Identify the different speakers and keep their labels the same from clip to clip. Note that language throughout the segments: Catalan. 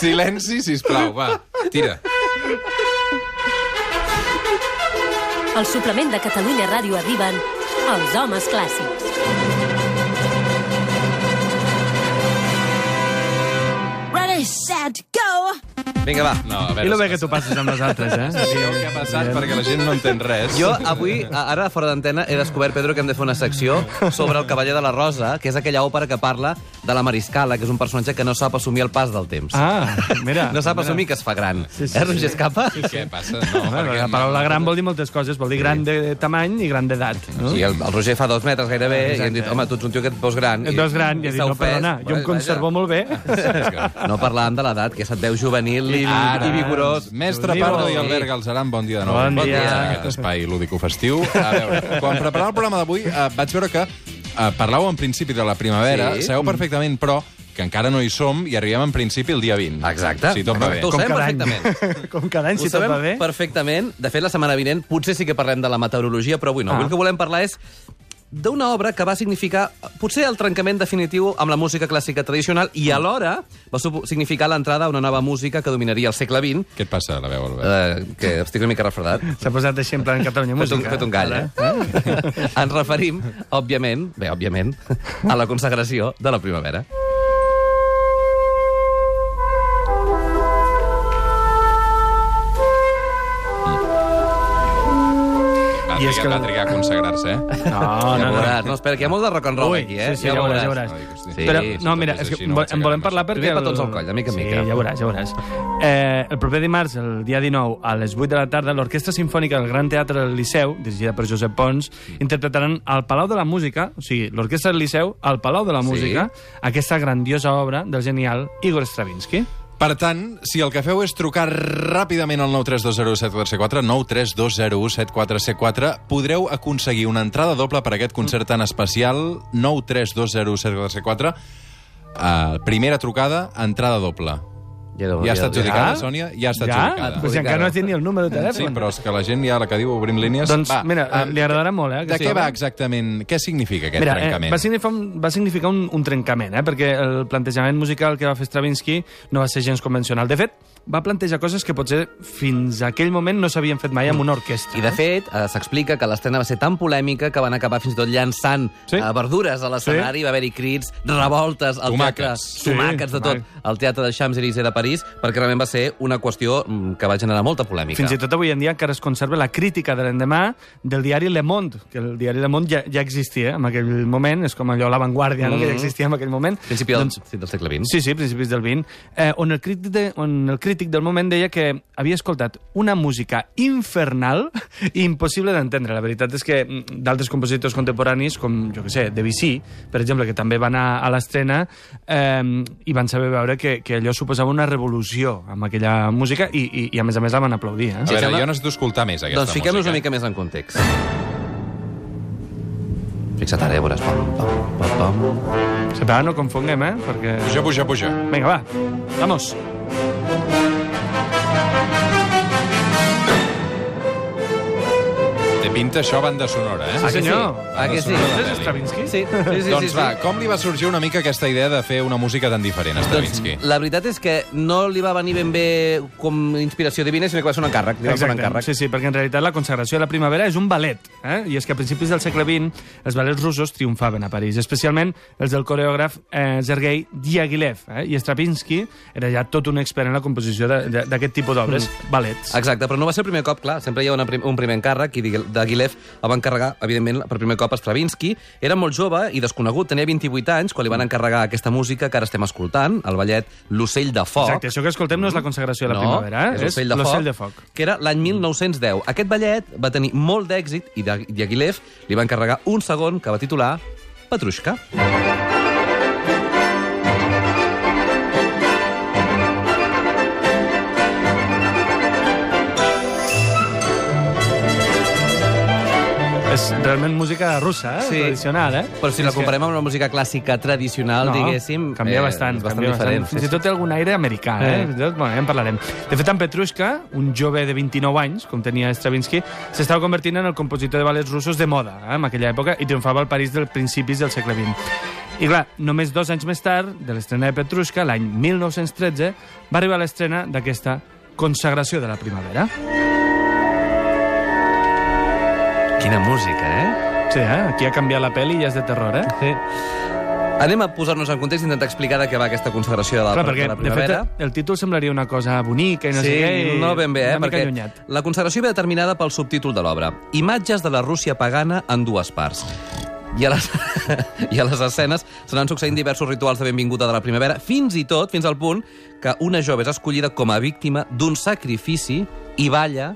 Speaker 1: Silenci, sisplau, va, tira.
Speaker 2: Al suplement de Catalunya Ràdio arriben els homes clàssics.
Speaker 3: Vinga, va.
Speaker 1: No, a veure...
Speaker 4: I lo bé que tu passes amb nosaltres, eh?
Speaker 1: Sabeu què ha passat perquè la gent no entén res.
Speaker 3: Jo avui, a- ara fora d'antena, he descobert, Pedro, que hem de fer una secció sobre el Cavaller de la Rosa, que és aquella òpera que parla de la Mariscala, que és un personatge que no sap assumir el pas del temps.
Speaker 4: Ah, mira.
Speaker 3: no sap
Speaker 4: mira.
Speaker 3: assumir que es fa gran.
Speaker 4: Sí, sí,
Speaker 3: eh, Roger
Speaker 4: sí.
Speaker 3: Escapa?
Speaker 1: Què passa? No,
Speaker 4: Bueno,
Speaker 1: perquè
Speaker 4: la paraula gran vol dir moltes coses. Vol dir gran de tamany i gran d'edat. No?
Speaker 3: Sí, el, el Roger fa dos metres gairebé i
Speaker 4: Exacte.
Speaker 3: hem dit, home, tu ets un tio que et veus gran.
Speaker 4: Et veus gran i has dit,
Speaker 3: s'ha
Speaker 4: no,
Speaker 3: ofès.
Speaker 4: perdona, jo em
Speaker 3: Vaja.
Speaker 4: conservo molt bé.
Speaker 3: No parlàvem de l'edat, que se't veu juvenil i,
Speaker 1: Ara,
Speaker 3: i vigorós.
Speaker 1: Mestre. Pardo i Albert Galzeran, bon dia de nou.
Speaker 4: Bon
Speaker 1: Benvinguts
Speaker 3: dia.
Speaker 1: a aquest espai lúdico-festiu. A veure, quan preparava el programa d'avui eh, vaig veure que eh, parlàveu en principi de la primavera,
Speaker 3: Sí.
Speaker 1: sabeu perfectament, però, que encara no hi som i arribem en principi el dia 20.
Speaker 3: Exacte.
Speaker 1: Si tot va bé.
Speaker 3: Ho
Speaker 4: Com
Speaker 3: sabem
Speaker 4: cada any.
Speaker 3: perfectament.
Speaker 4: Com cada any, si tot
Speaker 3: sabem
Speaker 4: va bé.
Speaker 3: perfectament. De fet, la setmana vinent potser sí que parlem de la meteorologia, però avui no.
Speaker 4: Ah.
Speaker 3: Avui el que volem parlar és d'una obra que va significar potser el trencament definitiu amb la música clàssica tradicional i alhora va significar l'entrada a una nova música que dominaria el segle XX,
Speaker 1: Què et passa, la veu, Albert?
Speaker 3: eh, que estic una mica refredat.
Speaker 4: S'ha posat així en plan Catalunya
Speaker 3: Fet un,
Speaker 4: Música.
Speaker 3: fet un gall, eh? Ens referim, òbviament, bé, òbviament, a la consagració de la primavera.
Speaker 4: I és que-
Speaker 1: va trigar a consagrar-se, eh?
Speaker 4: No,
Speaker 3: ja
Speaker 4: no, no.
Speaker 3: veuràs, no, espera, que hi ha molt de rock and roll
Speaker 4: Ui,
Speaker 3: aquí, eh?
Speaker 4: sí, sí, ja, veuràs, ja veuràs.
Speaker 1: Ai, hosti.
Speaker 3: Sí,
Speaker 4: Però,
Speaker 3: sí,
Speaker 4: no, mira, és que
Speaker 1: així, no
Speaker 4: en volem parlar
Speaker 1: la
Speaker 4: perquè...
Speaker 3: Primer petons al coll, de mica en
Speaker 4: sí,
Speaker 3: mica.
Speaker 4: ja veuràs, ja veuràs. Eh, el proper dimarts, el dia 19, a les 8 de la tarda, l'Orquestra Simfònica del Gran Teatre del Liceu, dirigida per Josep Pons, interpretaran al Palau de la Música, o sigui, l'Orquestra del Liceu, al Palau de la
Speaker 3: Sí.
Speaker 4: Música, aquesta grandiosa obra del genial Igor Stravinsky.
Speaker 1: Per tant, si el que feu és trucar ràpidament al 932017444, 932017474, podreu aconseguir una entrada doble per aquest concert tan especial, 932017444, uh, primera trucada, entrada doble.
Speaker 3: Ja,
Speaker 1: Ja està adjudicada,
Speaker 4: Ja?
Speaker 1: Sònia? Ja està
Speaker 4: Ja?
Speaker 1: adjudicada.
Speaker 4: Pues si encara no has dit ni el número de telèfon.
Speaker 1: Sí, però és que la gent ja, la que diu, obrim línies...
Speaker 4: Doncs, mira, li agradarà molt, eh,
Speaker 1: De
Speaker 4: aquesta
Speaker 1: què va exactament? Què significa aquest
Speaker 4: Mira,
Speaker 1: trencament?
Speaker 4: Eh, va significar, un, va significar un, un trencament, eh? perquè el plantejament musical que va fer Stravinsky no va ser gens convencional. De fet, va plantejar coses que potser fins a aquell moment no s'havien fet mai amb una orquestra.
Speaker 3: I, de fet, eh, s'explica que l'estrena va ser tan polèmica que van acabar fins i tot llançant
Speaker 4: Sí.
Speaker 3: eh, verdures a l'escenari, sí. va haver-hi crits, revoltes al
Speaker 1: Tomàquets.
Speaker 3: teatre,
Speaker 4: Sí,
Speaker 3: tomàquets de tot, al teatre de Champs-Élysées de París, perquè realment va ser una qüestió mm, que va generar molta polèmica.
Speaker 4: Fins i tot avui en dia encara es conserva la crítica de l'endemà del diari Le Monde, que el diari Le Monde ja, ja existia en aquell moment, és com allò l'avantguàrdia, no? que ja existia en aquell moment.
Speaker 3: Principi del, doncs... sí, del segle XX.
Speaker 4: Sí, sí, principis del 20, eh, on, el crític de, on el crític del moment deia que havia escoltat una música infernal i impossible d'entendre. La veritat és que mm, d'altres compositors contemporanis, com, jo que sé, Debussy, per exemple, que també van anar a l'estrena, eh, i van saber veure que, que allò suposava una revolució amb aquella música i, i, i a més a més la van aplaudir. Eh?
Speaker 1: A veure, jo necessito escoltar més aquesta
Speaker 3: Doncs fiquem-nos
Speaker 1: música.
Speaker 3: una mica més en context. Fixa't ara, ja veuràs. Pam, pam, pam, pam.
Speaker 4: Separa, no confonguem, eh? Perquè...
Speaker 1: Puja, puja, puja.
Speaker 4: Vinga, va, vamos.
Speaker 1: Té pinta això banda sonora, eh?
Speaker 4: Sí,
Speaker 3: Ah, que
Speaker 4: senyor.
Speaker 3: sí? Ah, que sí?
Speaker 4: És
Speaker 1: de
Speaker 4: Stravinsky?
Speaker 3: Sí, sí, sí.
Speaker 1: doncs
Speaker 3: sí,
Speaker 1: va,
Speaker 3: sí.
Speaker 1: com li va sorgir una mica aquesta idea de fer una música tan diferent a Stravinsky?
Speaker 3: Doncs, la veritat és que no li va venir ben bé com inspiració divina, sinó que va ser un encàrrec. Li va fer un encàrrec.
Speaker 4: Sí, sí, perquè en realitat la consagració de la primavera és un ballet, eh? i és que a principis del segle XX els ballets russos triomfaven a París, especialment els del coreògraf eh, Sergei Diaghilev, eh? i Stravinsky era ja tot un expert en la composició de- de- d'aquest tipus d'obres, mm. ballets.
Speaker 3: Exacte, però no va ser el primer cop, clar, sempre hi ha una un primer encàrrec, i d'Aguilev el va encarregar, evidentment, per primer cop a Stravinsky. Era molt jove i desconegut, tenia 28 anys, quan li van encarregar aquesta música que ara estem escoltant, el ballet L'ocell de foc.
Speaker 4: Exacte, això que escoltem no és la consagració de la
Speaker 3: no,
Speaker 4: primavera, eh?
Speaker 3: és l'ocell de, foc,
Speaker 4: de foc.
Speaker 3: que era l'any 1910. Aquest ballet va tenir molt d'èxit i Diaghilev li va encarregar un segon que va titular Petrushka.
Speaker 4: És realment música russa, eh?
Speaker 3: Sí.
Speaker 4: tradicional, eh?
Speaker 3: Però si la comparem amb la música clàssica tradicional,
Speaker 4: No,
Speaker 3: diguéssim...
Speaker 4: Canvia
Speaker 3: eh,
Speaker 4: bastant,
Speaker 3: és bastant
Speaker 4: canvia
Speaker 3: diferent.
Speaker 4: bastant. Fins i tot té algun aire americà, eh?
Speaker 3: Eh.
Speaker 4: Tot, bueno, ja en parlarem. De fet, en Petrushka, un jove de 29 anys, com tenia Stravinsky, s'estava convertint en el compositor de ballets russos de moda, eh, en aquella època, i triomfava al París dels principis del segle XX. I clar, només dos anys més tard, de l'estrena de Petrushka, l'any 1913, va arribar l'estrena d'aquesta consagració de la primavera.
Speaker 3: Quina música, eh?
Speaker 4: Sí, eh? Aquí ha canviat la pel·li i ja és de terror, eh?
Speaker 3: Sí. Anem a posar-nos en context i intentar explicar de què va aquesta consagració de la,
Speaker 4: Clar, perquè,
Speaker 3: de la
Speaker 4: de fet,
Speaker 3: primavera.
Speaker 4: el títol semblaria una cosa bonica i no
Speaker 3: sí,
Speaker 4: sé què. i
Speaker 3: no ben bé, eh? Perquè
Speaker 4: allunyat.
Speaker 3: la consagració ve determinada pel subtítol de l'obra. Imatges de la Rússia pagana en dues parts. I a, les, I a les escenes s'anan succeint diversos rituals de benvinguda de la primavera, fins i tot, fins al punt, que una jove és escollida com a víctima d'un sacrifici i balla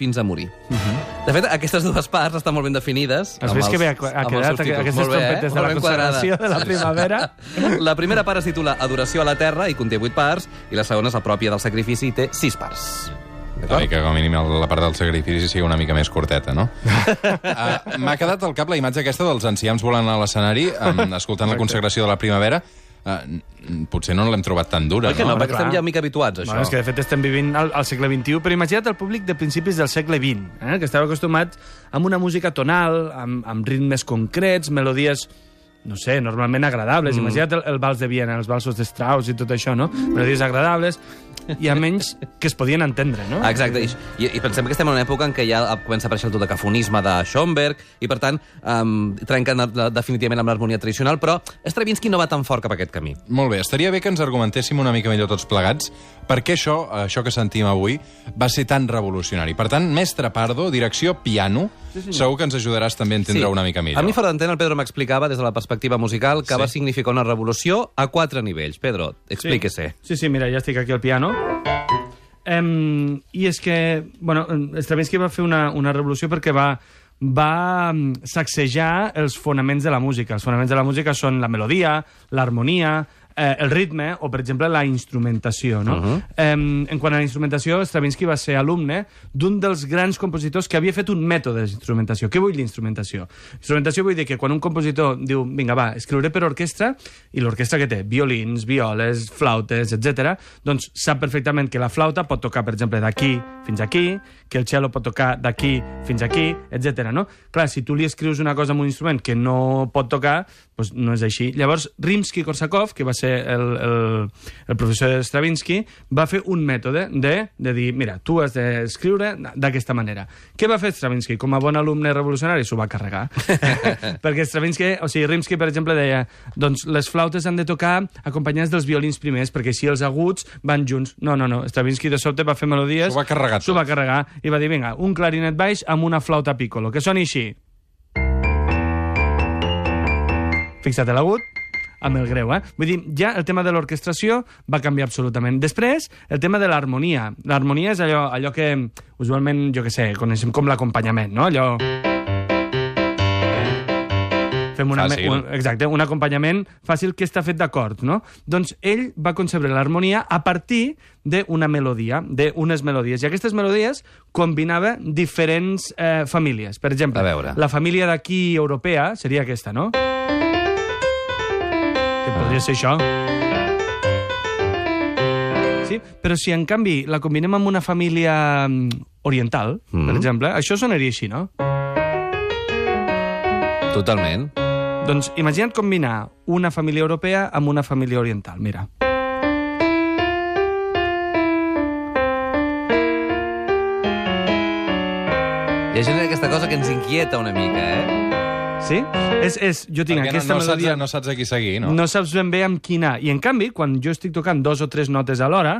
Speaker 3: fins a morir. Uh -huh. De fet, aquestes dues parts estan molt ben definides.
Speaker 4: Has
Speaker 3: amb
Speaker 4: vist que bé ha, ha quedat aquestes
Speaker 3: Molt bé, eh?
Speaker 4: trompetes de
Speaker 3: Molt
Speaker 4: la consagració de la primavera?
Speaker 3: La primera part es titula Adoració a la Terra i conté vuit parts, i la segona és la pròpia del sacrifici i té sis parts.
Speaker 1: D'acord? que com a mínim la part del sacrifici sigui una mica més curteta, no? uh, M'ha quedat al cap la imatge aquesta dels ancians volant a l'escenari, um, escoltant la consagració de la primavera. Uh, potser no l'hem trobat tan dura,
Speaker 3: Oi que no?
Speaker 1: no?
Speaker 3: Perquè
Speaker 4: clar.
Speaker 3: estem ja mica habituats, a això.
Speaker 4: Bueno, és que de fet estem vivint al, al segle XXI, però imagina't el públic de principis del segle XX, eh? que estava acostumat amb una música tonal, amb, amb ritmes concrets, melodies no sé, normalment agradables. Mm. Imagina't el, el vals de Viena, els valsos de Strauss i tot això, no? Melodies agradables i a menys que es podien entendre, no?
Speaker 3: Exacte, I, i pensem que estem en una època en què ja comença a aparèixer el dodecafonisme de Schoenberg, i per tant um, trenquen definitivament amb l'harmonia tradicional, però Stravinsky no va tan fort cap a aquest camí.
Speaker 1: Molt bé, estaria bé que ens argumentéssim una mica millor tots plegats per què això, això que sentim avui, va ser tan revolucionari. Per tant, mestre Pardo, direcció piano, sí, segur que ens ajudaràs també a entendre una mica millor.
Speaker 3: A mi fora d'antena el Pedro m'explicava des de la perspectiva musical que
Speaker 1: Sí.
Speaker 3: va significar una revolució a quatre nivells. Pedro, explíquese.
Speaker 4: Sí, sí, mira, ja estic aquí al piano. Um, I és que, bueno, Stravinsky va fer una, una revolució perquè va va sacsejar els fonaments de la música. Els fonaments de la música són la melodia, l'harmonia, eh, el ritme o, per exemple, la instrumentació. No? Uh -huh. eh, en quant a la instrumentació, Stravinsky va ser alumne d'un dels grans compositors que havia fet un mètode d'instrumentació. Què vull dir instrumentació? Instrumentació vull dir que quan un compositor diu vinga, va, escriuré per orquestra, i l'orquestra que té violins, violes, flautes, etc, doncs sap perfectament que la flauta pot tocar, per exemple, d'aquí fins aquí, que el cello pot tocar d'aquí fins aquí, etc. no? Clar, si tu li escrius una cosa amb un instrument que no pot tocar, doncs no és així. Llavors, Rimsky-Korsakov, que va ser el, el, el professor de Stravinsky, va fer un mètode de, de dir, mira, tu has d'escriure d'aquesta manera. Què va fer Stravinsky? Com a bon alumne revolucionari, s'ho va carregar. Perquè Stravinsky, o sigui, Rimsky, per exemple, deia doncs les flautes han de tocar acompanyades dels violins primers, perquè si els aguts van junts. No, no, no. Stravinsky de sobte va fer melodies...
Speaker 1: S'ho va carregar
Speaker 4: S'ho va carregar i va dir, vinga, un clarinet baix amb una flauta piccolo, que soni així. Fixa't l'agut amb el greu, eh? Vull dir, ja el tema de l'orquestració va canviar absolutament. Després, el tema de l'harmonia. L'harmonia és allò, allò que usualment, jo que sé, coneixem com l'acompanyament, no? Allò... Fem una,
Speaker 1: Fàcil.
Speaker 4: un, exacte, un acompanyament fàcil que està fet d'acords, no? Doncs ell va concebre l'harmonia a partir d'una melodia, d'unes melodies. I aquestes melodies combinava diferents eh, famílies. Per exemple, la família d'aquí europea seria aquesta, no? Que podria ser això. Sí? Però si en canvi la combinem amb una família mm, oriental, mm. per exemple, això sonaria així, no?
Speaker 3: Totalment.
Speaker 4: Doncs imagina't combinar una família europea amb una família oriental. Mira.
Speaker 3: Hi ha gent aquesta cosa que ens inquieta una mica, eh?
Speaker 4: Sí? És, és, jo tinc
Speaker 1: Perquè
Speaker 4: aquesta
Speaker 1: no, no,
Speaker 4: melodia...
Speaker 1: saps, no saps a qui seguir, no?
Speaker 4: no saps ben bé amb quina. I en canvi, quan jo estic tocant dos o tres notes alhora...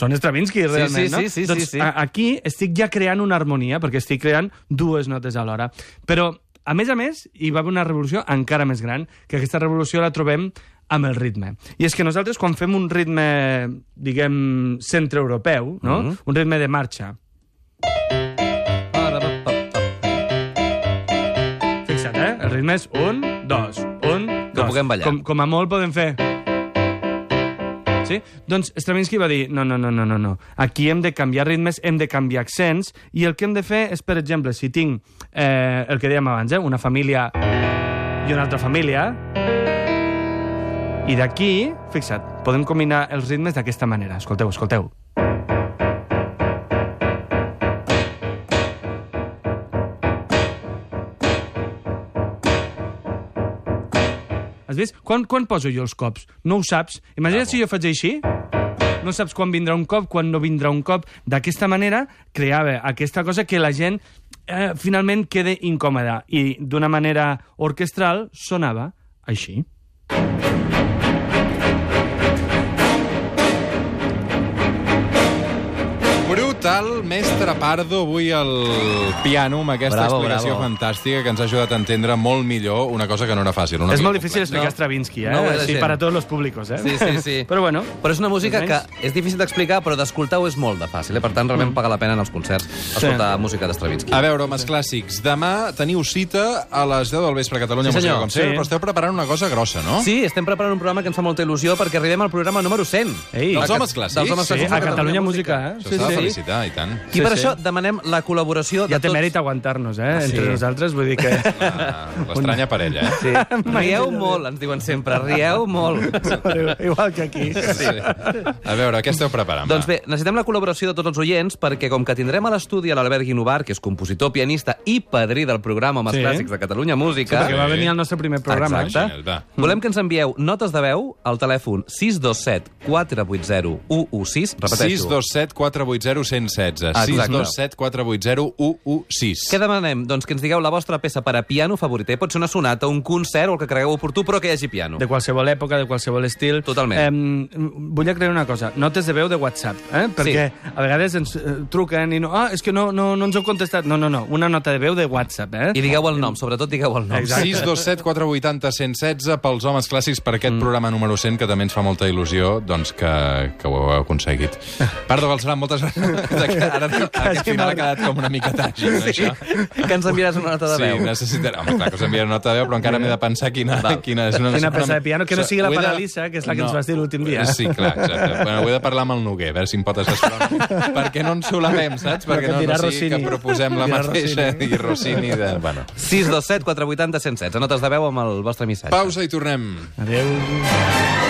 Speaker 4: Són Stravinsky, realment,
Speaker 3: sí,
Speaker 4: no?
Speaker 3: sí, sí,
Speaker 4: doncs
Speaker 3: sí, sí.
Speaker 4: aquí estic ja creant una harmonia, perquè estic creant dues notes alhora. Però, a més a més, hi va haver una revolució encara més gran, que aquesta revolució la trobem amb el ritme. I és que nosaltres, quan fem un ritme, diguem, centreeuropeu, no?
Speaker 3: Mhm.
Speaker 4: un ritme de marxa, Fixa't, eh? El ritme és un, dos, un, dos.
Speaker 3: puguem ballar.
Speaker 4: Com, com a molt podem fer... Sí? Doncs Stravinsky va dir, no, no, no, no, no, no. Aquí hem de canviar ritmes, hem de canviar accents, i el que hem de fer és, per exemple, si tinc eh, el que dèiem abans, eh, una família i una altra família, i d'aquí, fixa't, podem combinar els ritmes d'aquesta manera. Escolteu, escolteu. Has vist? Quan, quan poso jo els cops? No ho saps. Imagina't ah, si jo faig així. No saps quan vindrà un cop, quan no vindrà un cop. D'aquesta manera creava aquesta cosa que la gent eh, finalment quede incòmoda i d'una manera orquestral sonava així. Thank you.
Speaker 1: Brutal, mestre Pardo, avui al piano amb aquesta
Speaker 3: Bravo,
Speaker 1: explicació
Speaker 3: bravo.
Speaker 1: fantàstica que ens ha ajudat a entendre molt millor una cosa que no era fàcil. Una
Speaker 4: és molt difícil
Speaker 1: complexa.
Speaker 4: explicar Stravinsky, eh?
Speaker 3: No
Speaker 4: sí,
Speaker 3: gent.
Speaker 4: para todos los públicos, eh?
Speaker 3: Sí, sí, sí.
Speaker 4: Però bueno,
Speaker 3: Però és una música que és difícil d'explicar, però d'escoltar-ho és molt de fàcil. Eh? Per tant, realment paga la pena en els concerts escoltar música d'Estravinsky.
Speaker 1: A veure, homes clàssics, demà teniu cita a les 10 del vespre a Catalunya
Speaker 3: Sí,
Speaker 1: Música, com sempre,
Speaker 4: Sí.
Speaker 1: però esteu preparant una cosa grossa, no?
Speaker 3: Sí, estem preparant un programa que ens fa molta il·lusió perquè arribem al programa número 100.
Speaker 4: Ei.
Speaker 1: Dels
Speaker 3: De-
Speaker 1: homes clàssics?
Speaker 3: Dels homes
Speaker 4: sí,
Speaker 3: clàssics
Speaker 4: a
Speaker 3: de
Speaker 4: Catalunya Música, eh? Sí,
Speaker 1: de
Speaker 4: sí.
Speaker 1: Felicitar, i tant.
Speaker 3: I per
Speaker 4: Sí,
Speaker 3: això
Speaker 4: sí.
Speaker 3: demanem la col·laboració
Speaker 4: Ja
Speaker 3: de
Speaker 4: té
Speaker 3: tots...
Speaker 4: mèrit aguantar-nos, eh?
Speaker 3: Sí.
Speaker 4: Entre nosaltres, vull dir que...
Speaker 1: Ah, L'estranya parella, eh?
Speaker 3: Sí. Rieu molt, ens diuen sempre, rieu molt.
Speaker 4: Igual que aquí.
Speaker 1: Sí. A veure, què esteu preparant?
Speaker 3: Doncs bé, necessitem la col·laboració de tots els oients perquè com que tindrem a l'estudi a l'Albert Guinovar, que és compositor, pianista i padrí del programa Homes
Speaker 4: Sí.
Speaker 3: Clàssics de Catalunya Música,
Speaker 4: Perquè va venir al nostre primer programa.
Speaker 3: Exacte.
Speaker 1: Genial, va.
Speaker 3: Volem que ens envieu notes de veu al telèfon 627 480 116. Repeteixo.
Speaker 1: 627 480 116.
Speaker 3: Exacte.
Speaker 1: 627 480 116.
Speaker 3: Què demanem? Doncs que ens digueu la vostra peça per a piano favorita. Pot ser una sonata, un concert o el que cregueu oportú, però que hi hagi piano.
Speaker 4: De qualsevol època, de qualsevol estil.
Speaker 3: Totalment.
Speaker 4: Eh, vull aclarir una cosa. Notes de veu de WhatsApp, eh? Perquè a vegades ens eh, truquen i no... Ah, és que no, no, no ens heu contestat. No, no, no. Una nota de veu de WhatsApp, eh?
Speaker 3: I digueu el nom, sobretot digueu el nom.
Speaker 4: Exacte.
Speaker 1: 627 480 116 pels homes clàssics per aquest mm. programa número 100 que també ens fa molta il·lusió doncs que, que ho heu aconseguit. Pardo Galceran, moltes gràcies. Ara aquest final ha quedat com una mica tràgic, no, això?
Speaker 3: Que ens enviaràs una nota de
Speaker 1: Sí,
Speaker 3: veu.
Speaker 1: necessitaré... Home, clar que us enviaré nota de veu, però encara m'he de pensar quina, quina és una...
Speaker 4: Quina peça de piano, que no sigui la Paralisa, que és la que ens vas dir l'últim dia.
Speaker 1: Sí, clar, exacte. Bueno, ho he de parlar amb el Noguer, a veure si em pot assessorar. perquè no ens solapem, saps? Perquè no, no sigui que
Speaker 4: Rossini.
Speaker 1: proposem la mateixa i Rossini de... Bueno.
Speaker 3: 627 480 116. Notes de veu amb el vostre missatge.
Speaker 1: Pausa i tornem.
Speaker 4: Adéu.